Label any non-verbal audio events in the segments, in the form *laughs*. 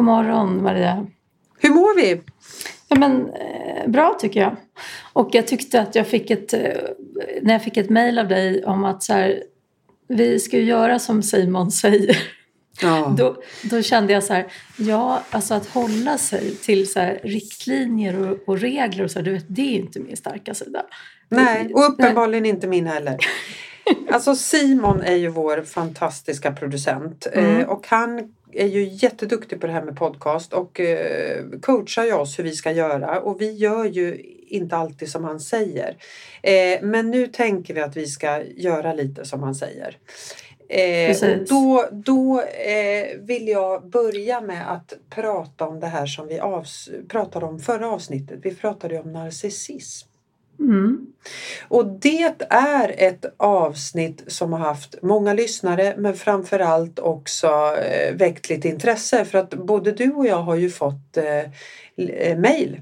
God morgon Maria. Hur mår vi? Ja, men, eh, bra tycker jag. Och jag tyckte att jag fick ett, eh, när jag fick ett mejl av dig om att så här, vi ska ju göra som Simon *laughs* säger. Ja. Då, då kände jag så här, ja, alltså att hålla sig till så här, riktlinjer och, och regler och så, här, du vet, det är inte min starka sida. Nej, och uppenbarligen inte min heller. *laughs* Alltså Simon är ju vår fantastiska producent Mm. eh, och han är ju jätteduktig på det här med podcast och eh, coachar ju oss hur vi ska göra och vi gör ju inte alltid som han säger. Eh, men nu tänker vi att vi ska göra lite som han säger. Eh, då då eh, vill jag börja med att prata om det här som vi avs- pratade om förra avsnittet. Vi pratade ju om narcissism. Mm. Och det är ett avsnitt som har haft många lyssnare men framförallt också eh, väckt lite intresse för att både du och jag har ju fått eh, eh, mejl.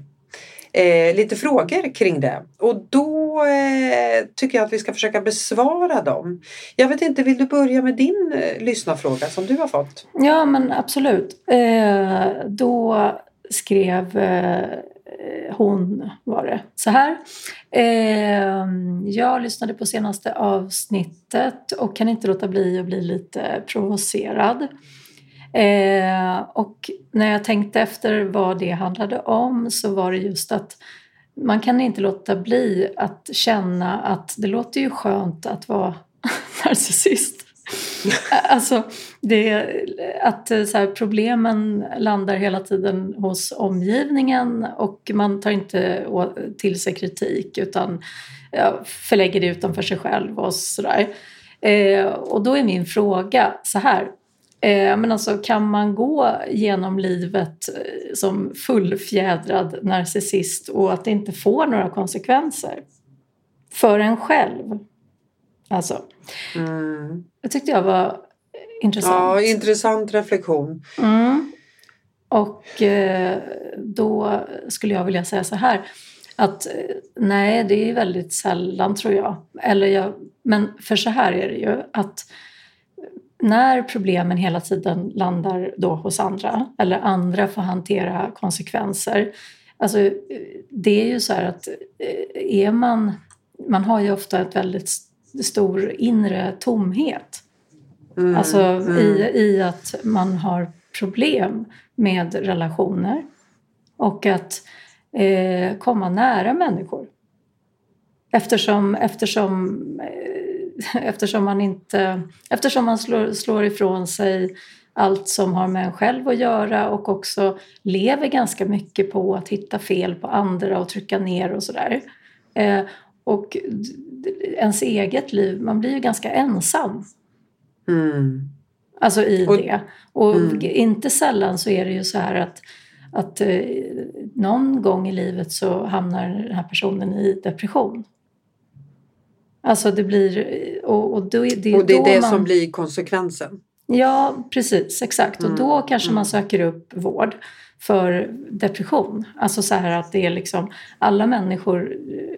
Eh, lite frågor kring det och då eh, tycker jag att vi ska försöka besvara dem. Jag vet inte, vill du börja med din eh, lyssnarfråga som du har fått? Ja, men absolut. Eh, då skrev eh, hon, var det, så här. Eh, jag lyssnade på senaste avsnittet och kan inte låta bli att bli lite provocerad. Eh, och när jag tänkte efter vad det handlade om så var det just att man kan inte låta bli att känna att det låter ju skönt att vara *laughs* narcissist. *laughs* Alltså, det, att eh, så här, problemen landar hela tiden hos omgivningen och man tar inte till sig kritik utan ja, förlägger det utanför sig själv och sådär. Eh, och då är min fråga så här. Eh, men alltså, kan man gå genom livet eh, som fullfjädrad narcissist och att det inte får några konsekvenser för en själv? Alltså, Mm. det tyckte jag var intressant. Ja, intressant reflektion. Mm. Och eh, då skulle jag vilja säga så här att eh, nej, det är väldigt sällan tror jag. Eller jag. Men för så här är det ju att när problemen hela tiden landar då hos andra eller andra får hantera konsekvenser. Alltså, eh, det är ju så här att är man, man har ju ofta ett väldigt stor inre tomhet. Mm. Alltså mm. i, i att man har problem med relationer och att eh, komma nära människor. Eftersom, eftersom, eh, *laughs* eftersom man inte eftersom man slår, slår ifrån sig allt som har med en själv att göra och också lever ganska mycket på att hitta fel på andra och trycka ner och sådär. Eh, och ens eget liv, man blir ju ganska ensam Mm. Alltså i Och- det. Och Mm. inte sällan så är det ju så här att, att eh, någon gång i livet så hamnar den här personen i depression. Alltså det blir... Och, och då, det Och det är då det man, som blir konsekvensen. Ja, precis. Exakt. Och då Mm, kanske mm. man söker upp vård för depression. Alltså så här att det är liksom alla människor,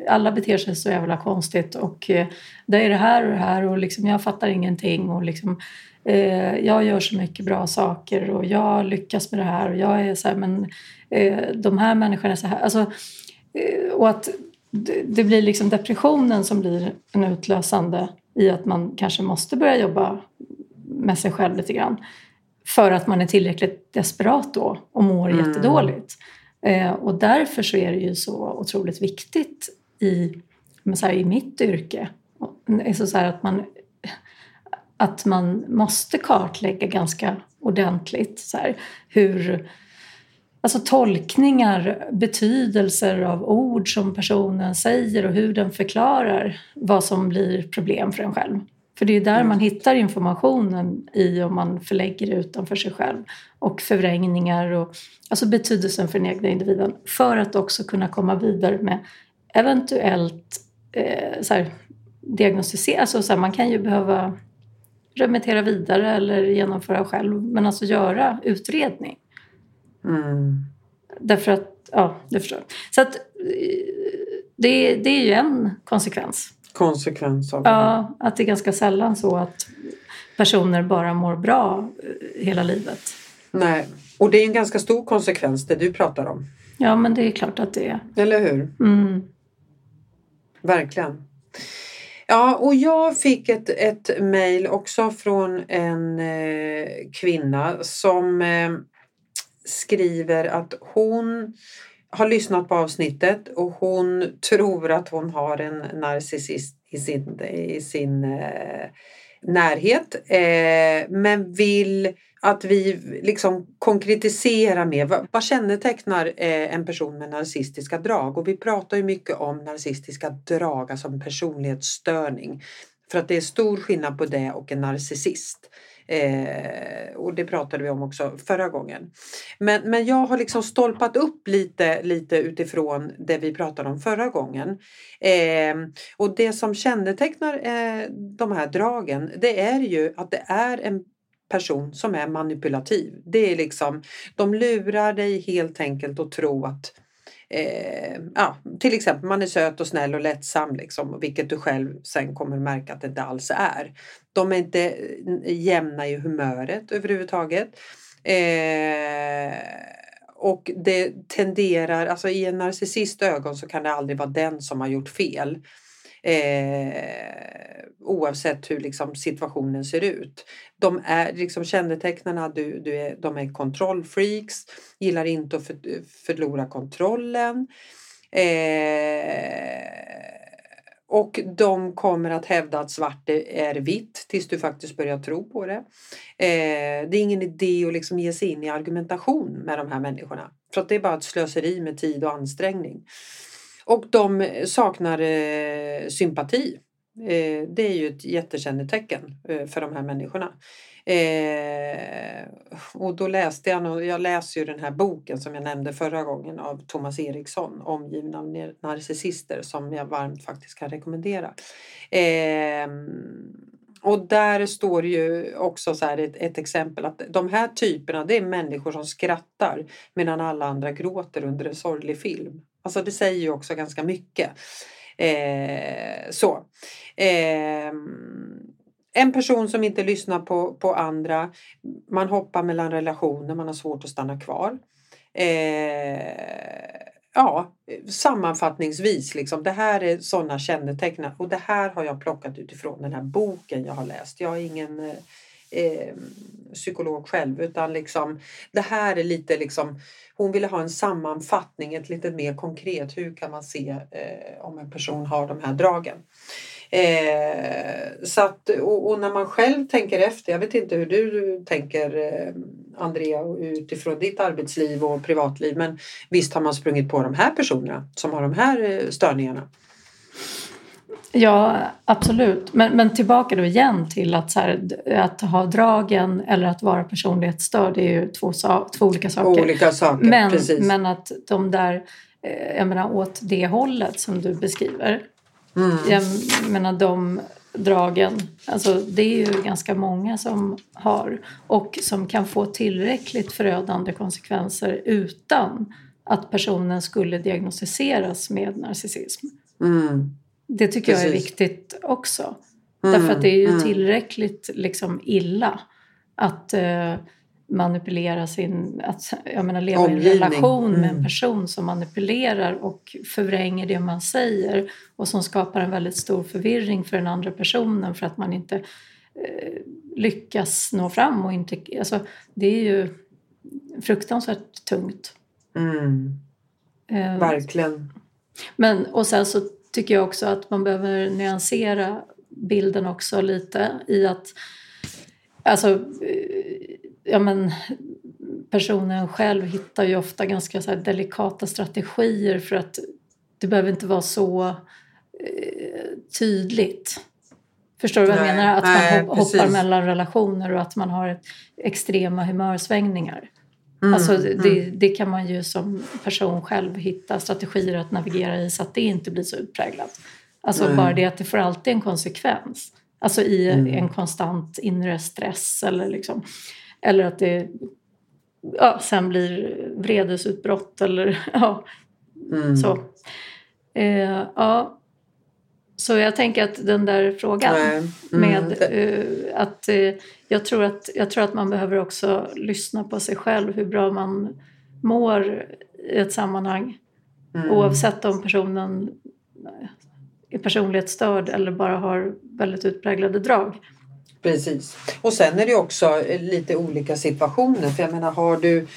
alla beter sig så jävla konstigt och eh, det är det här och det här och liksom jag fattar ingenting och liksom eh, jag gör så mycket bra saker och jag lyckas med det här och jag är så här men eh, de här människorna är så här. Alltså, eh, och att det, det blir liksom depressionen som blir en utlösande i att man kanske måste börja jobba med sig själv lite grann. För att man är tillräckligt desperat då och mår Mm. jättedåligt. Eh, och därför så är det ju så otroligt viktigt i, så här, i mitt yrke. Är så så att, man, att man måste kartlägga ganska ordentligt så här, hur Alltså tolkningar, betydelser av ord som personen säger och hur den förklarar vad som blir problem för en själv. För det är där man hittar informationen i om man förlägger det utanför sig själv. Och förvrängningar och alltså betydelsen för den egna individen. För att också kunna komma vidare med eventuellt eh, så här, diagnostisera. Alltså så här, man kan ju behöva remittera vidare eller genomföra själv. Men alltså göra utredning. Mm. Därför att, ja, du förstår. Så att eh, det, det är ju en konsekvens. Konsekvens av det. Ja, att det är ganska sällan så att personer bara mår bra eh, hela livet. Nej, och det är en ganska stor konsekvens det du pratar om. Ja, men det är klart att det är. Eller hur? Mm. Verkligen. Ja, och jag fick ett, ett mejl också från en eh, kvinna som eh, skriver att hon har lyssnat på avsnittet och hon tror att hon har en narcissist i sin, i sin eh, närhet eh, men vill att vi liksom konkretiserar mer. Vad, vad kännetecknar eh, en person med narcistiska drag? Och vi pratar ju mycket om narcistiska drag, alltså en personlighetsstörning. För att det är stor skillnad på det och en narcissist. Eh, och det pratade vi om också förra gången. Men, men jag har liksom stolpat upp lite, lite utifrån det vi pratade om förra gången. Eh, och det som kännetecknar eh, de här dragen det är ju att det är en person som är manipulativ. Det är liksom, de lurar dig helt enkelt att tro att eh, ja, till exempel man är söt och snäll och lättsam, liksom, vilket du själv sen kommer märka att det inte alls är. De är inte eh, jämna i humöret överhuvudtaget. Eh, och det tenderar, alltså i en narcissist ögon så kan det aldrig vara den som har gjort fel. Eh, oavsett hur liksom situationen ser ut. De är liksom kännetecknarna, du, du är, de är kontrollfreaks, gillar inte att för, förlora kontrollen. Eh, och de kommer att hävda att svart är vitt tills du faktiskt börjar tro på det. Eh, det är ingen idé att liksom ge sig in i argumentation med de här människorna. För att det är bara ett slöseri med tid och ansträngning. Och de saknar eh, sympati. Eh, det är ju ett jättekännetecken eh, för de här människorna. Eh, och då läste jag, jag läser ju den här boken som jag nämnde förra gången av Thomas Eriksson, Omgiven av narcissister, som jag varmt faktiskt kan rekommendera. Eh, och där står ju också så ett, ett, exempel att de här typerna det är människor som skrattar medan alla andra gråter under en sorglig film. Alltså det säger ju också ganska mycket. Eh, så. Eh, en person som inte lyssnar på, på andra, man hoppar mellan relationer, man har svårt att stanna kvar. Eh, ja, sammanfattningsvis, liksom, det här är sådana kännetecken och det här har jag plockat utifrån den här boken jag har läst. Jag är ingen eh, eh, psykolog själv utan liksom, det här är lite liksom, hon ville ha en sammanfattning, ett lite mer konkret, hur kan man se eh, om en person har de här dragen. Eh, så att, och, och, när man själv tänker efter, jag vet inte hur du tänker eh, Andrea utifrån ditt arbetsliv och privatliv men visst har man sprungit på de här personerna som har de här eh, störningarna. Ja, absolut. Men, men tillbaka då igen till att, här, att ha dragen eller att vara personlighetsstörd det är ju två, två olika saker. Olika saker, men, precis. men att de där, eh, jag menar åt det hållet som du beskriver. Mm. Jag menar de dragen, alltså det är ju ganska många som har och som kan få tillräckligt förödande konsekvenser utan att personen skulle diagnostiseras med narcissism. Mm. Det tycker Precis. jag är viktigt också. Mm, Därför att det är ju mm. tillräckligt liksom illa att uh, manipulera sin, att jag menar, leva Omgivning. i en relation mm. med en mm. person som manipulerar och förvränger det man säger och som skapar en väldigt stor förvirring för den andra personen för att man inte uh, lyckas nå fram och inte, alltså det är ju fruktansvärt tungt. Uh, Verkligen. Men och sen så tycker jag också att man behöver nyansera bilden också lite i att alltså, eh, ja men, personen själv hittar ju ofta ganska så delikata strategier för att det behöver inte vara så eh, tydligt. Förstår du vad jag menar? Att nej, man hoppar precis. mellan relationer och att man har extrema humörsvängningar. Mm, alltså det, mm. det, kan man ju som person själv hitta strategier att navigera i så att det inte blir så utpräglat. Alltså mm. bara det att det får alltid en konsekvens. Alltså i mm. en konstant inre stress eller liksom. Eller att det ja, sen blir vredesutbrott eller *laughs* ja, mm. så. Eh, ja. Så jag tänker att den där frågan mm. med uh, att uh, jag, tror att jag tror att man behöver också lyssna på sig själv, hur bra man mår i ett sammanhang. Mm. Oavsett om personen är personlighetsstörd eller bara har väldigt utpräglade drag. Precis. Och sen är det också lite olika situationer. För jag menar, har du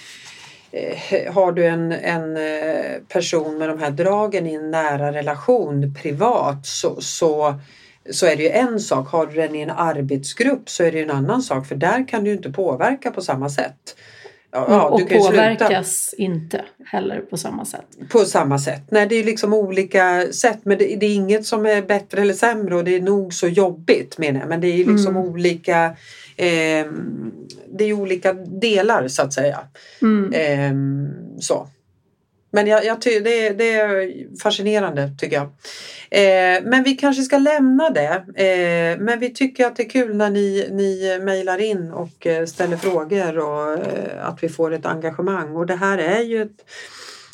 Eh, har du en, en eh, person med de här dragen i en nära relation privat så, så, så är det ju en sak. Har du den i en arbetsgrupp så är det ju en annan sak för där kan du inte påverka på samma sätt. Ja, och påverkas sluta. inte heller på samma sätt. På samma sätt. Nej, det är liksom olika sätt men det, det, är inget som är bättre eller sämre och det är nog så jobbigt menar jag. Men det är liksom mm. olika eh, det är olika delar så att säga. Mm. Eh, så. Men jag, jag ty, det, det, är fascinerande tycker jag. Eh, men vi kanske ska lämna det. Eh, men vi tycker att det är kul när ni, ni mejlar in och eh, ställer frågor och eh, att vi får ett engagemang. Och det här är ju ett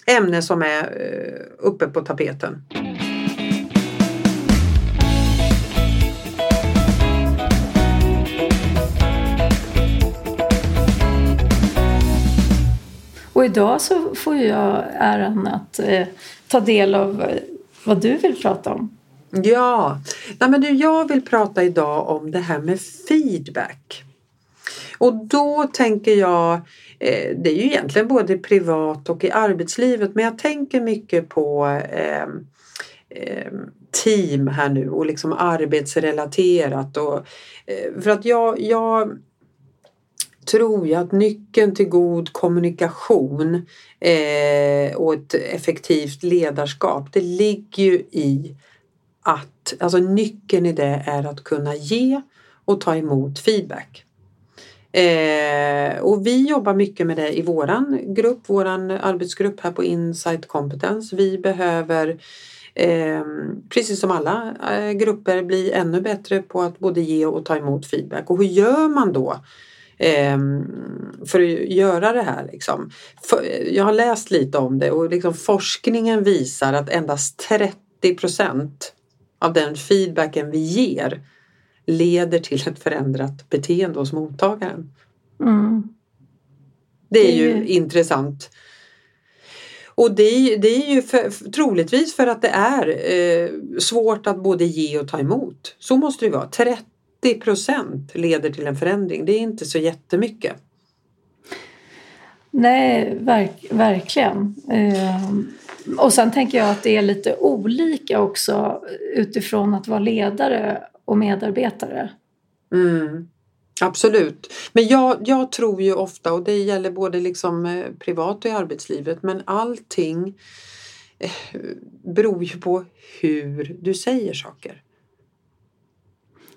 ämne som är eh, uppe på tapeten. Och idag så får jag äran att eh, ta del av eh, vad du vill prata om. Ja, Nej, men jag vill prata idag om det här med feedback. Och då tänker jag, eh, det är ju egentligen både privat och i arbetslivet, men jag tänker mycket på eh, eh, team här nu och liksom arbetsrelaterat. Och, eh, för att jag, jag tror jag att nyckeln till god kommunikation eh, och ett effektivt ledarskap det ligger ju i att, alltså nyckeln i det är att kunna ge och ta emot feedback. Eh, och vi jobbar mycket med det i våran grupp, våran arbetsgrupp här på Insight Competence. Vi behöver eh, precis som alla eh, grupper bli ännu bättre på att både ge och ta emot feedback. Och hur gör man då för att göra det här. Liksom. Jag har läst lite om det och liksom forskningen visar att endast 30 procent av den feedbacken vi ger leder till ett förändrat beteende hos mottagaren. Mm. Det är ju mm. intressant. Och det är, det är ju för, troligtvis för att det är eh, svårt att både ge och ta emot. Så måste det vara. 30 30 procent leder till en förändring. Det är inte så jättemycket. Nej, verk, verkligen. Eh, och sen tänker jag att det är lite olika också utifrån att vara ledare och medarbetare. Mm, absolut. Men jag, jag tror ju ofta, och det gäller både liksom eh, privat och i arbetslivet, men allting eh, beror ju på hur du säger saker.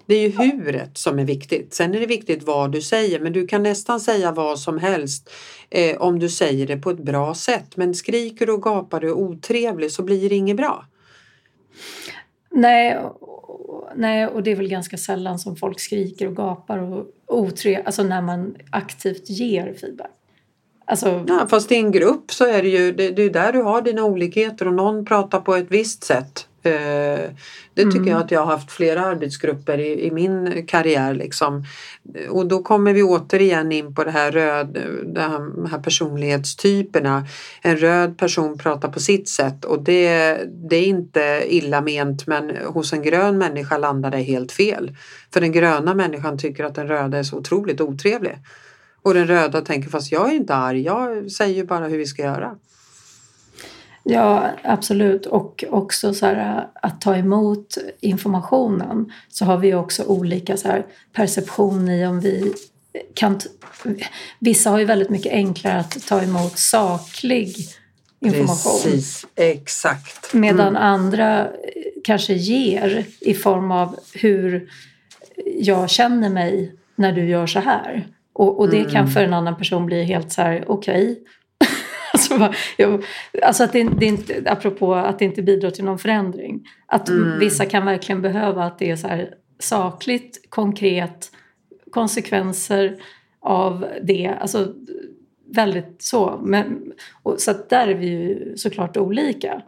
Det är ju huret som är viktigt. Sen är det viktigt vad du säger men du kan nästan säga vad som helst eh, om du säger det på ett bra sätt. Men skriker och gapar du otrevlig så blir det inget bra. Nej, nej, och det är väl ganska sällan som folk skriker och gapar och otrevligt, alltså när man aktivt ger feedback. Alltså... Ja, fast i en grupp så är det ju det, det är där du har dina olikheter och någon pratar på ett visst sätt det tycker mm. jag att jag har haft flera arbetsgrupper i, i, min karriär. Liksom. Och då kommer vi återigen in på det här röd, de här personlighetstyperna. En röd person pratar på sitt sätt och det, det är inte illa ment men hos en grön människa landar det helt fel. För den gröna människan tycker att den röda är så otroligt otrevlig. Och den röda tänker fast jag är inte arg, jag säger bara hur vi ska göra. Ja, absolut. Och också så här, att ta emot informationen så har vi också olika så här, perception i om vi kan... Vissa har ju väldigt mycket enklare att ta emot saklig information. Precis, exakt. Mm. Medan andra kanske ger i form av hur jag känner mig när du gör så här. Och, och det mm. kan för en annan person bli helt så här, okej, okay, Alltså, jag, alltså att det, det inte, apropå att det inte bidrar till någon förändring. Att mm. vissa kan verkligen behöva att det är så här sakligt, konkret, konsekvenser av det. Alltså väldigt så. Men, och, så att där är vi ju såklart olika.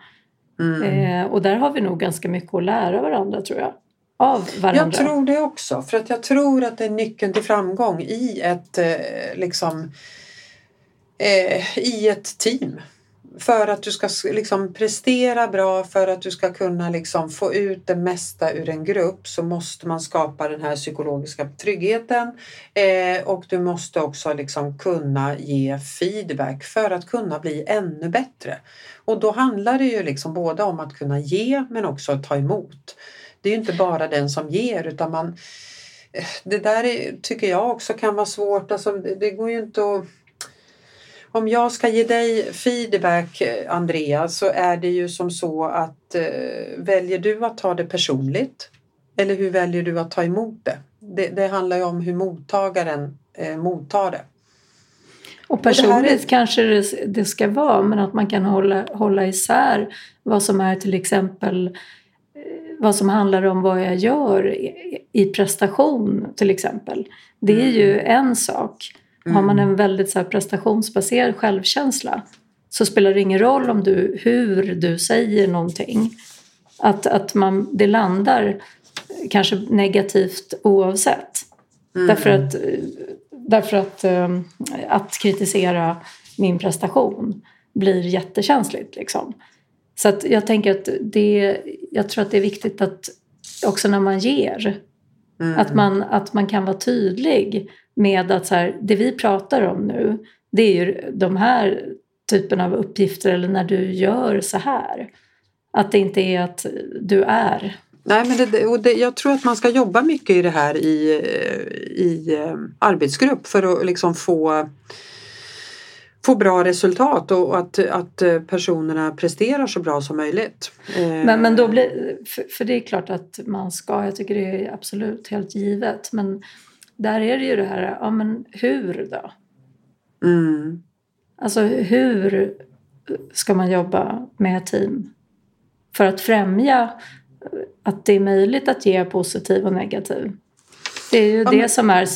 Mm. Eh, och där har vi nog ganska mycket att lära varandra tror jag. Av varandra. Jag tror det också. För att jag tror att det är nyckeln till framgång i ett, eh, liksom, eh, i ett team för att du ska liksom prestera bra, för att du ska kunna liksom få ut det mesta ur en grupp så måste man skapa den här psykologiska tryggheten eh, och du måste också liksom kunna ge feedback för att kunna bli ännu bättre. Och då handlar det ju liksom både om att kunna ge men också att ta emot. Det är ju inte bara den som ger utan man eh, det där är, tycker jag också kan vara svårt. Alltså, det, det går ju inte att om jag ska ge dig feedback Andrea så är det ju som så att eh, väljer du att ta det personligt eller hur väljer du att ta emot det? Det, det handlar ju om hur mottagaren eh, mottar det. Och personligt är... kanske det, det, ska vara men att man kan hålla, hålla isär vad som är till exempel eh, vad som handlar om vad jag gör i, i prestation till exempel. Det är mm. ju en sak. Mm. Har man en väldigt så här, prestationsbaserad självkänsla så spelar det ingen roll om du, hur du säger någonting. Att, att man, det landar kanske negativt oavsett. Mm. Därför att, därför att, um, att kritisera min prestation blir jättekänsligt. Liksom. Så att jag tänker att det, jag tror att det är viktigt att också när man ger, mm. att, man, att man kan vara tydlig med att så här, det vi pratar om nu det är ju de här typen av uppgifter eller när du gör så här. Att det inte är att du är. Nej, men det, och det, jag tror att man ska jobba mycket i det här i, i eh, arbetsgrupp för att liksom få få bra resultat och att, att personerna presterar så bra som möjligt. Men, men då blir, för, för det är klart att man ska, jag tycker det är absolut helt givet, men där är det ju det här, ja men hur då? Mm. Alltså hur ska man jobba med team för att främja att det är möjligt att ge positiv och negativ? Det är ju ja, det men... som är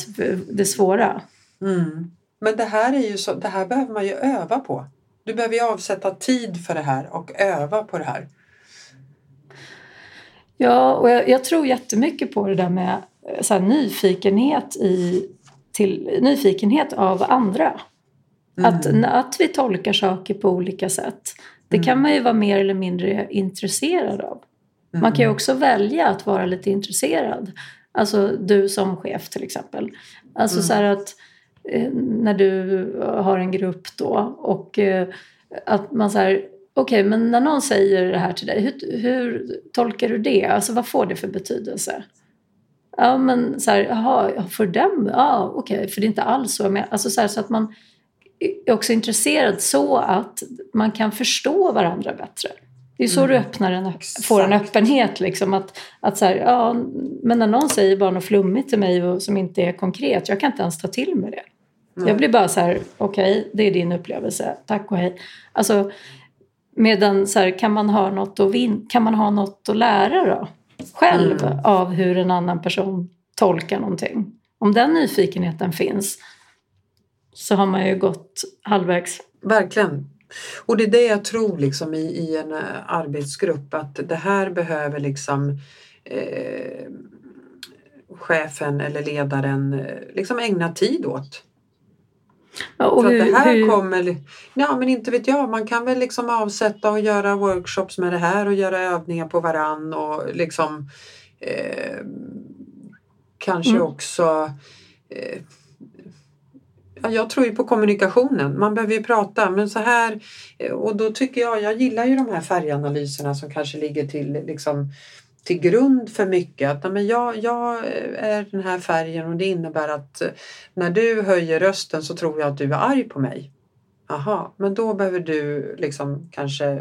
det svåra. Mm. Men det här, är ju så, det här behöver man ju öva på. Du behöver ju avsätta tid för det här och öva på det här. Ja, och jag, jag tror jättemycket på det där med så här, nyfikenhet, i, till, nyfikenhet av andra. Mm. Att, att vi tolkar saker på olika sätt. Det mm. kan man ju vara mer eller mindre intresserad av. Mm. Man kan ju också välja att vara lite intresserad. Alltså du som chef till exempel. Alltså mm. så här att eh, när du har en grupp då och eh, att man så här Okej, men när någon säger det här till dig, hur, hur, tolkar du det? Alltså vad får det för betydelse? Ja, men så här, jaha, för dem? Ja, okej, okay, för det är inte alls så. Men, alltså så, här, så att man är också intresserad så att man kan förstå varandra bättre. Det är så mm. du öppnar en, får en öppenhet. Liksom, att, att så här, ja, men när någon säger bara något flummigt till mig och, som inte är konkret, jag kan inte ens ta till mig det. Mm. Jag blir bara så här, okej, okay, det är din upplevelse, tack och hej. Alltså, medan så här, kan, man ha något att vin- kan man ha något att lära då? Själv mm. av hur en annan person tolkar någonting. Om den nyfikenheten finns så har man ju gått halvvägs. Verkligen. Och det är det jag tror liksom i, i en uh, arbetsgrupp att det här behöver liksom eh, chefen eller ledaren eh, liksom ägna tid åt. Och För hur, att det här hur... kommer... Ja men inte vet jag, man kan väl liksom avsätta och göra workshops med det här och göra övningar på varann och liksom eh, kanske mm. också eh, jag tror ju på kommunikationen. Man behöver ju prata. Men så här, eh, och då tycker jag, jag gillar ju de här färganalyserna som kanske ligger till liksom, till grund för mycket. Att men jag, jag är den här färgen och det innebär att när du höjer rösten så tror jag att du är arg på mig. Aha, men då behöver du liksom kanske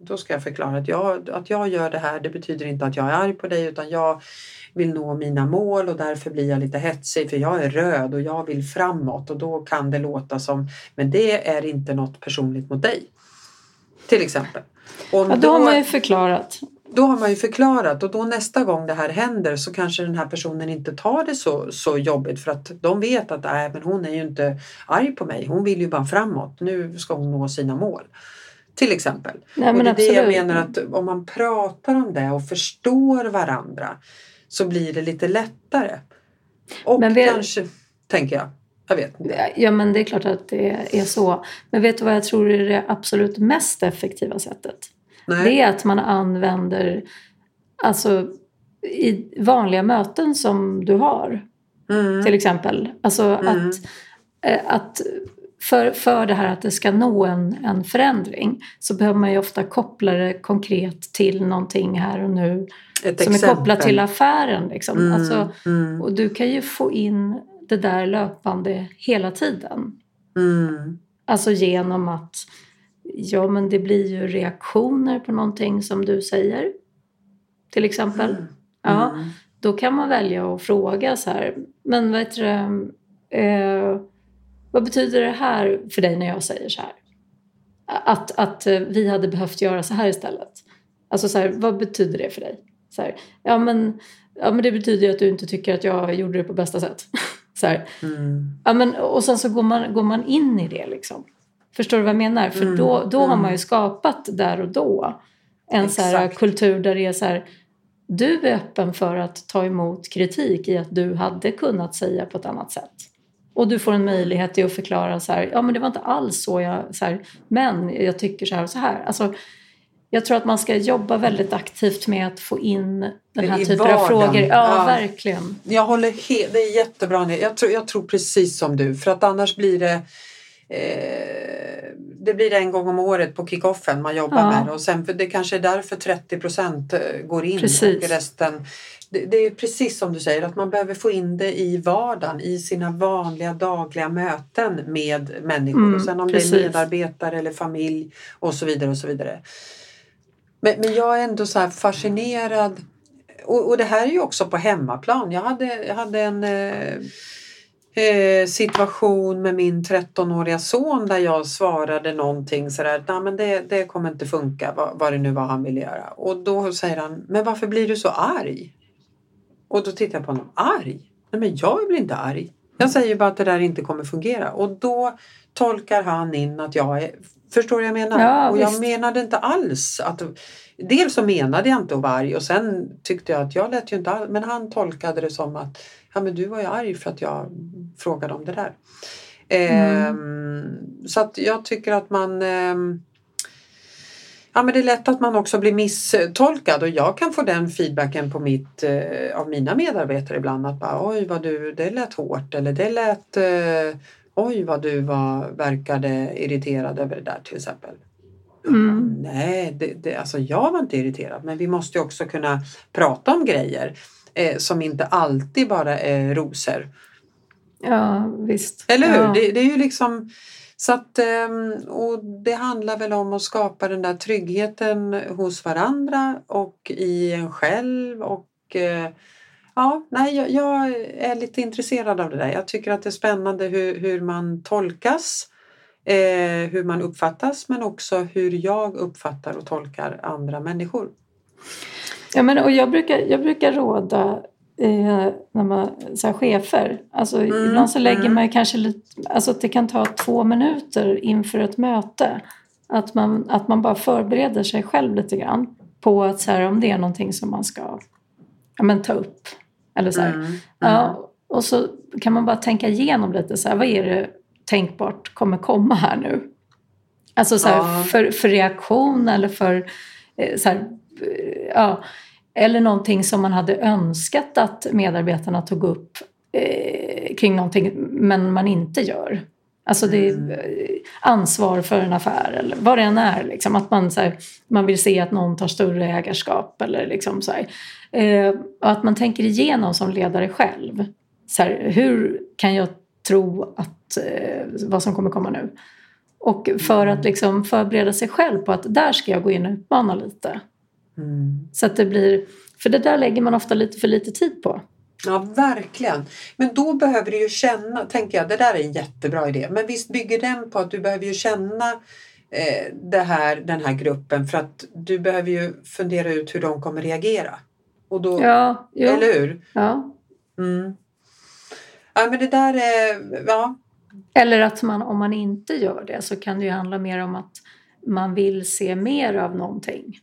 då ska jag förklara att jag, att jag gör det här, det betyder inte att jag är arg på dig utan jag vill nå mina mål och därför blir jag lite hetsig för jag är röd och jag vill framåt och då kan det låta som, men det är inte något personligt mot dig. Till exempel. Om ja, då, då har man ju förklarat då har man ju förklarat och då nästa gång det här händer så kanske den här personen inte tar det så, så jobbigt för att de vet att äh, men hon är ju inte arg på mig. Hon vill ju bara framåt. Nu ska hon nå sina mål. Till exempel. Nej, och det är det jag absolut. menar att om man pratar om det och förstår varandra så blir det lite lättare. Och Men vi- kanske, tänker jag, jag vet inte. Ja, men det är klart att det är så. Men vet du vad jag tror är det absolut mest effektiva sättet? Nej. Det är att man använder, alltså i vanliga möten som du har Mm. till exempel. Alltså Mm. att, eh, att för, för det här att det ska nå en, en förändring så behöver man ju ofta koppla det konkret till någonting här och nu Ett som är exempel. kopplat till affären. Liksom. Mm, Alltså, mm, och du kan ju få in det där löpande hela tiden. mm, Alltså genom att ja, men det blir ju reaktioner på någonting som du säger. Till exempel. mm, Ja, mm. då kan man välja att fråga så här. Men vad heter det, eh, vad betyder det här för dig när jag säger så här? Att, att vi hade behövt göra så här istället. Alltså så här, vad betyder det för dig? Så här, ja, men, ja men det betyder ju att du inte tycker att jag gjorde det på bästa sätt. *laughs* så Mm. Ja, men, och sen så går man, går man in i det liksom. Förstår du vad jag menar? För Mm, då, då har mm. man ju skapat där och då en så här kultur där det är så här du är öppen för att ta emot kritik i att du hade kunnat säga på ett annat sätt. Och du får en möjlighet till att förklara så här, ja men det var inte alls så jag, så här, men jag tycker så här och så här. Alltså, jag tror att man ska jobba väldigt aktivt med att få in den här I typen av vardagen. frågor. Ja, Ja. verkligen. Jag håller helt, det är jättebra. Jag tror, jag tror precis som du för att annars blir det eh, det blir en gång om året på kickoffen man jobbar Ja. med det och sen för det kanske är därför 30 procent går in Precis. och resten det, det är precis som du säger att man behöver få in det i vardagen i sina vanliga dagliga möten med människor Mm, och sen om det precis. är medarbetare eller familj och så vidare och så vidare. Men, men jag är ändå så fascinerad och, och det här är ju också på hemmaplan. Jag hade, jag hade en eh, eh, situation med min 13-åriga son där jag svarade någonting sådär, nej men det, det kommer inte funka vad, vad det nu var han ville göra. Och då säger han, men varför blir du så arg? Och då tittar jag på honom, arg? Nej men jag blir inte arg. Jag säger bara att det där inte kommer fungera och då tolkar han in att jag är, förstår du vad jag menar? Ja, och jag visst. menade inte alls att Dels så menade jag inte att vara arg och sen tyckte jag att jag lät ju inte arg, men han tolkade det som att ja, men du var ju arg för att jag frågade om det där. Ehm, så att jag tycker att man ehm, Ja men det är lätt att man också blir misstolkad och jag kan få den feedbacken på mitt, eh, av mina medarbetare ibland att bara, oj vad du, det lät hårt eller det lät eh, oj vad du var, verkade irriterad över det där till exempel. Mm. Nej, det, det, alltså jag var inte irriterad men vi måste också kunna prata om grejer eh, som inte alltid bara är rosor. Ja, visst. Eller hur? Ja. Det, det är ju liksom så att, ehm, och det handlar väl om att skapa den där tryggheten hos varandra och i en själv och eh, ja, nej, jag, jag är lite intresserad av det där. Jag tycker att det är spännande hur, hur man tolkas, eh, hur man uppfattas men också hur jag uppfattar och tolkar andra människor. Ja, men, och jag, brukar, jag brukar råda eh, när man, så här, chefer, alltså, Mm, ibland så lägger mm. man kanske lite, alltså det kan ta två minuter inför ett möte. Att man, att man bara förbereder sig själv lite grann på att så här, om det är någonting som man ska ja, men, ta upp. Eller så. Mm, mm. Ja, och så kan man bara tänka igenom lite, så här, vad är det tänkbart kommer komma här nu? Alltså så här, Ja. för, för reaktion eller för eh, så här, ja, eller någonting som man hade önskat att medarbetarna tog upp eh, kring någonting men man inte gör. Alltså det är Mm. eh, ansvar för en affär eller vad det än är. Liksom, att man, så här, man vill se att någon tar större ägarskap eller liksom så här. Eh, och att man tänker igenom som ledare själv. Så här, hur kan jag tro att, eh, vad som kommer komma nu? Och för att liksom förbereda sig själv på att där ska jag gå in och utmana lite. Mm. Så att det blir, för det där lägger man ofta lite för lite tid på. Ja, verkligen. Men då behöver du ju känna, tänker jag, det där är en jättebra idé. Men visst bygger den på att du behöver ju känna eh, det här, den här gruppen för att du behöver ju fundera ut hur de kommer reagera. Och då, Ja, jo, Eller hur? ja. Mm. Ja, men det där är, ja. Eller att man, om man inte gör det så kan det ju handla mer om att man vill se mer av någonting.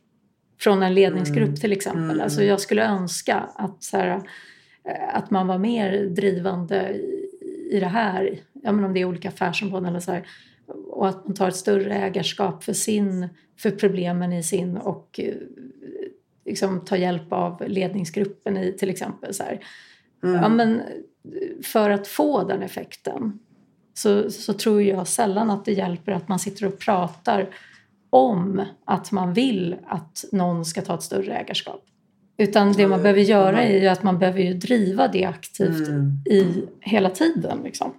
Från en ledningsgrupp Mm. till exempel. Mm. Alltså jag skulle önska att, så här, eh, att man var mer drivande i, i det här. Ja, men om det är olika affärsområden eller så här. Och att man tar ett större ägarskap för, sin, för problemen i sin och eh, liksom tar hjälp av ledningsgruppen i till exempel. Så. Mm. Ja, men för att få den effekten så, så tror jag sällan att det hjälper att man sitter och pratar om att man vill att någon ska ta ett större ägarskap. Utan det man behöver göra är ju att man behöver ju driva det aktivt Mm. i hela tiden. Liksom.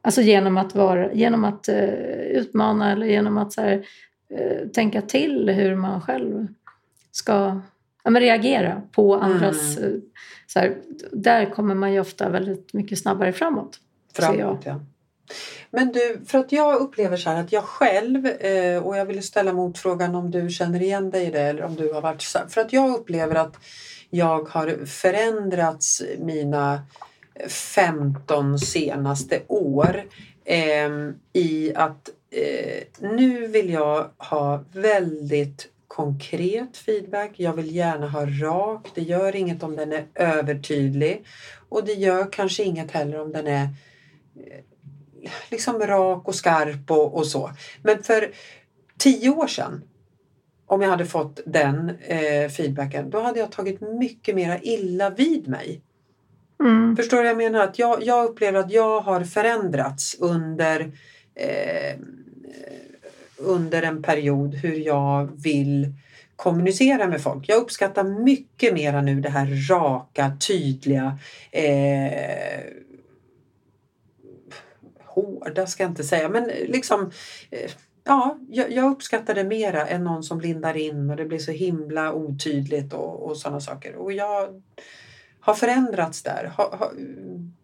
Alltså genom att, vara, genom att eh, utmana eller genom att så här, eh, tänka till hur man själv ska ja, men reagera på andras... Mm. eh, Så här, där kommer man ju ofta väldigt mycket snabbare framåt. Framåt, ja. Men du, för att jag upplever så här att jag själv, eh, och jag ville ställa motfrågan om du känner igen dig i det eller om du har varit så här, För att jag upplever att jag har förändrats mina 15 senaste år eh, i att eh, nu vill jag ha väldigt konkret feedback. Jag vill gärna ha rak. Det gör inget om den är övertydlig och det gör kanske inget heller om den är liksom rak och skarp och, och så. Men för tio år sedan om jag hade fått den eh, feedbacken, då hade jag tagit mycket mera illa vid mig. Mm. Förstår du vad jag menar? Att jag, jag upplever att jag har förändrats under, eh, under en period hur jag vill kommunicera med folk. Jag uppskattar mycket mera nu det här raka, tydliga, eh, hårda ska jag inte säga, men liksom eh, Ja, jag, uppskattar det mera än någon som lindar in och det blir så himla otydligt och, och sådana saker. Och jag har förändrats där. Ha, ha,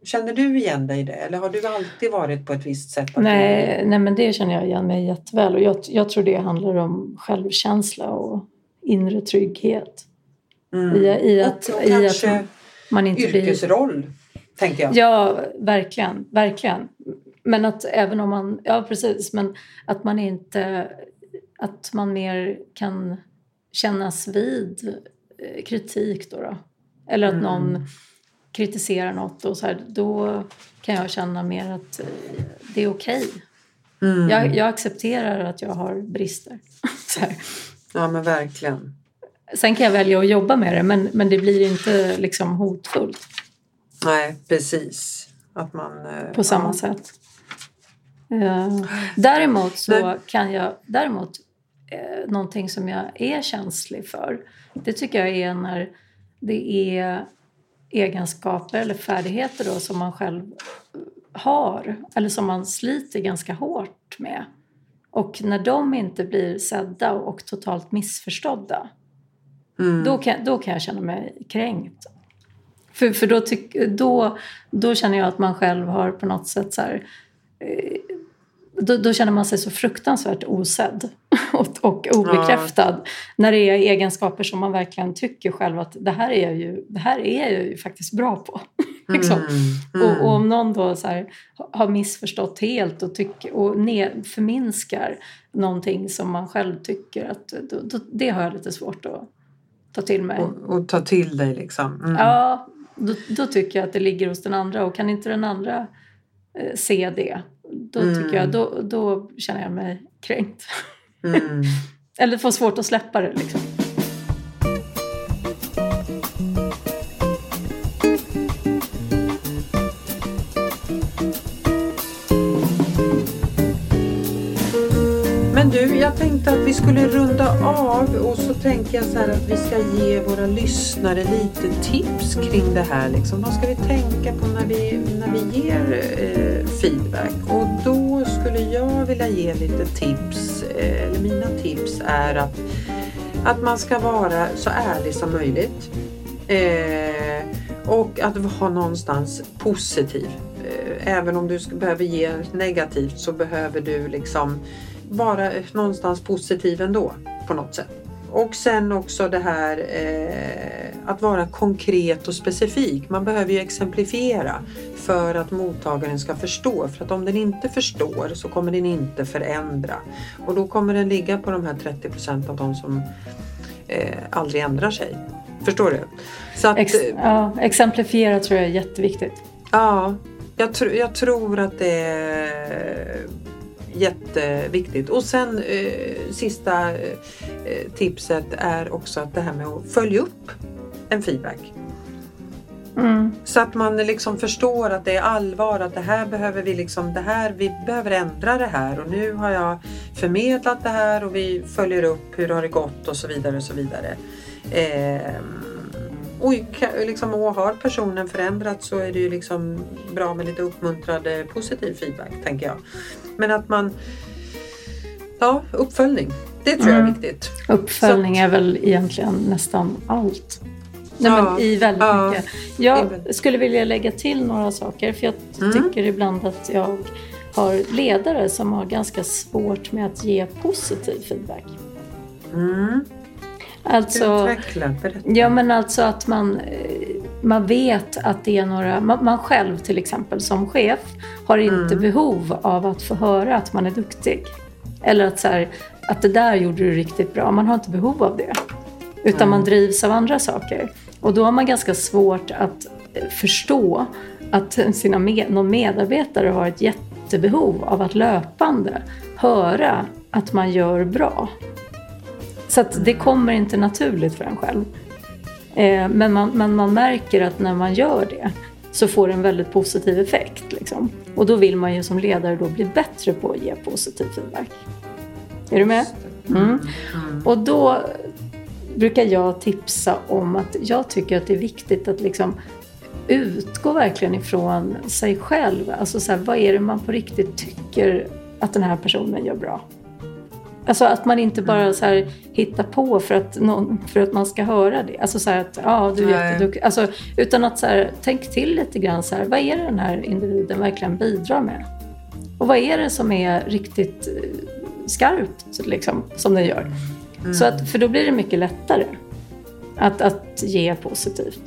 känner du igen dig i det eller har du alltid varit på ett visst sätt? att Nej, nej, men det känner jag igen mig jätteväl. Och jag, jag tror det handlar om självkänsla och inre trygghet. du- Mm. I, i, att, och, och i att kanske man inte blir... yrkesroll, tänker jag. Ja, verkligen. verkligen. Men att även om man... Ja, precis. Men att man inte... Att man mer kan kännas vid eh, kritik då. då. Eller att Mm. någon kritiserar något och så här, då kan jag känna mer att eh, det är okej. Mm. Jag, jag accepterar att jag har brister. *laughs* Ja, men verkligen. Sen kan jag välja att jobba med det men, men det blir inte liksom hotfullt Nej, precis. Att man... eh, på samma ja. sätt. Eh, däremot så kan jag, däremot eh, någonting som jag är känslig för det tycker jag är när det är egenskaper eller färdigheter då som man själv har eller som man sliter ganska hårt med. Och när de inte blir sedda och totalt missförstådda Mm. då kan, då kan jag känna mig kränkt. För, för då, tyck, då, då känner jag att man själv har på något sätt så här, eh, då, då känner man sig så fruktansvärt osedd *laughs* och, och obekräftad. När det är egenskaper som man verkligen tycker själv att det här är jag ju, det här är jag ju faktiskt bra på. *laughs* liksom. Mm. Och, och om någon då så här, har missförstått helt och, tycker, och ner, förminskar någonting som man själv tycker att då, då, det har jag lite svårt att ta till mig. och, och ta till dig liksom. Mm. Ja, då, då tycker jag att det ligger hos den andra och kan inte den andra eh, se det då Mm. tycker jag, då, då känner jag mig kränkt. Mm. *laughs* Eller får svårt att släppa det liksom. Jag tänkte att vi skulle runda av och så tänker jag så här att vi ska ge våra lyssnare lite tips kring det här. Liksom. Vad ska vi tänka på när vi, när vi ger eh, feedback? Och då skulle jag vilja ge lite tips, eh, eller mina tips är att, att man ska vara så ärlig som möjligt. Eh, och att vara någonstans positiv. Eh, även om du ska, behöver ge negativt så behöver du liksom vara någonstans positiv ändå på något sätt. Och, sen också det här eh, att vara konkret och specifik. Man behöver ju exemplifiera för att mottagaren ska förstå. För att om den inte förstår så kommer den inte förändra. Och då kommer den ligga på de här 30 procent av de som eh, aldrig ändrar sig. Förstår du? Så att, Ex ja, exemplifiera tror jag är jätteviktigt. Ja, jag, tr jag tror att det är jätteviktigt. Och sen eh, sista eh, tipset är också att det här med att följa upp en feedback. Mm. Så att man liksom förstår att det är allvar, att det här behöver vi liksom, det här, vi behöver ändra det här och nu har jag förmedlat det här och vi följer upp hur har det gått och så vidare och så vidare. Eh, och, liksom, och har personen förändrats så är det ju liksom bra med lite uppmuntrande positiv feedback tänker jag. Men att man, ja uppföljning, det tror jag är mm. viktigt. Uppföljning att, är väl egentligen nästan allt. Nej, ja, men I väldigt ja, mycket. Jag skulle vilja lägga till några saker för jag mm. tycker ibland att jag har ledare som har ganska svårt med att ge positiv feedback. Mm. Alltså, ja men alltså att man, eh, man vet att det är några, man, man själv till exempel som chef har inte mm. behov av att få höra att man är duktig. Eller att, så här, att det där gjorde du riktigt bra, man har inte behov av det. Utan mm. man drivs av andra saker. Och då har man ganska svårt att eh, förstå att sina med, någon medarbetare har ett jättebehov av att löpande höra att man gör bra. Så det kommer inte naturligt för en själv. Eh, men, man, men man märker att när man gör det så får det en väldigt positiv effekt. Liksom. Och då vill man ju som ledare då bli bättre på att ge positiv feedback. Är du med? Mm. mm. Och då brukar jag tipsa om att jag tycker att det är viktigt att liksom utgå verkligen ifrån sig själv. Alltså så här, vad är det man på riktigt tycker att den här personen gör bra? Alltså att man inte bara så här hittar på för att, någon, för att man ska höra det. Alltså så att, ja du är jätteduktig. Alltså, utan att så här, tänk till lite grann så här, vad är det den här individen verkligen bidrar med? Och vad är det som är riktigt eh, skarpt liksom, som den gör? Mm. Så att, för då blir det mycket lättare att, att ge positivt.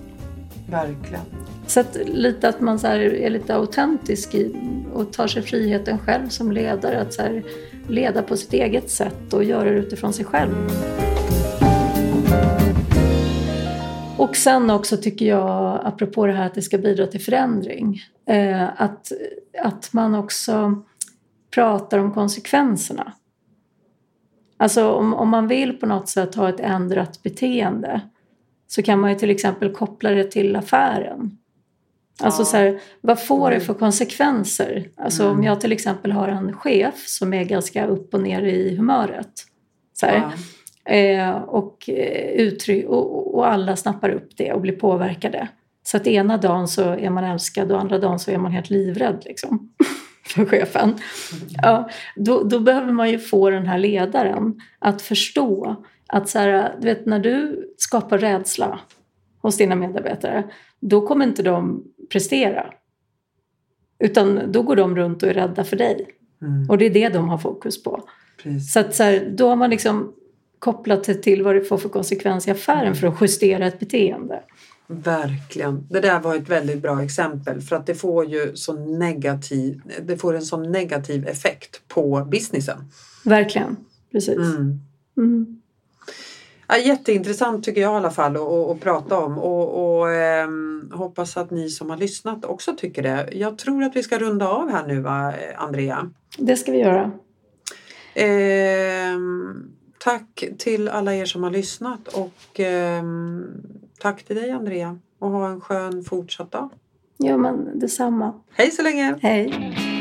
Verkligen. Så att, lite att man så är lite autentisk i, och tar sig friheten själv som ledare. Att så här, leda på sitt eget sätt och göra det utifrån sig själv. Och sen också tycker jag, apropå det här att det ska bidra till förändring, eh, att, att man också pratar om konsekvenserna. Alltså om, om man vill på något sätt ha ett ändrat beteende så kan man ju till exempel koppla det till affären. Alltså ja. så här, vad får det mm. för konsekvenser? Alltså mm. om jag till exempel har en chef som är ganska upp och ner i humöret. Så här, ja. eh, och, eh, uttryck, och, och, alla snappar upp det och blir påverkade. Så att ena dagen så är man älskad och andra dagen så är man helt livrädd liksom, *laughs* för chefen. Ja, då, då behöver man ju få den här ledaren att förstå att så här, du vet, när du skapar rädsla hos dina medarbetare, då kommer inte de prestera. Utan då går de runt och är rädda för dig. Mm. Och det är det de har fokus på. Precis. Så, att, så här, då har man liksom kopplat det till vad det får för konsekvens i affären mm. för att justera ett beteende. Verkligen. Det där var ett väldigt bra exempel för att det får ju så negativ, det får en sån negativ effekt på businessen. Verkligen, precis. Mm. Mm. Ja, jätteintressant tycker jag i alla fall att, prata om och, och eh, hoppas att ni som har lyssnat också tycker det. Jag tror att vi ska runda av här nu va, Andrea? Det ska vi göra. Eh, tack till alla er som har lyssnat och eh, tack till dig Andrea och ha en skön fortsatt dag. Ja men detsamma. Hej så länge! Hej!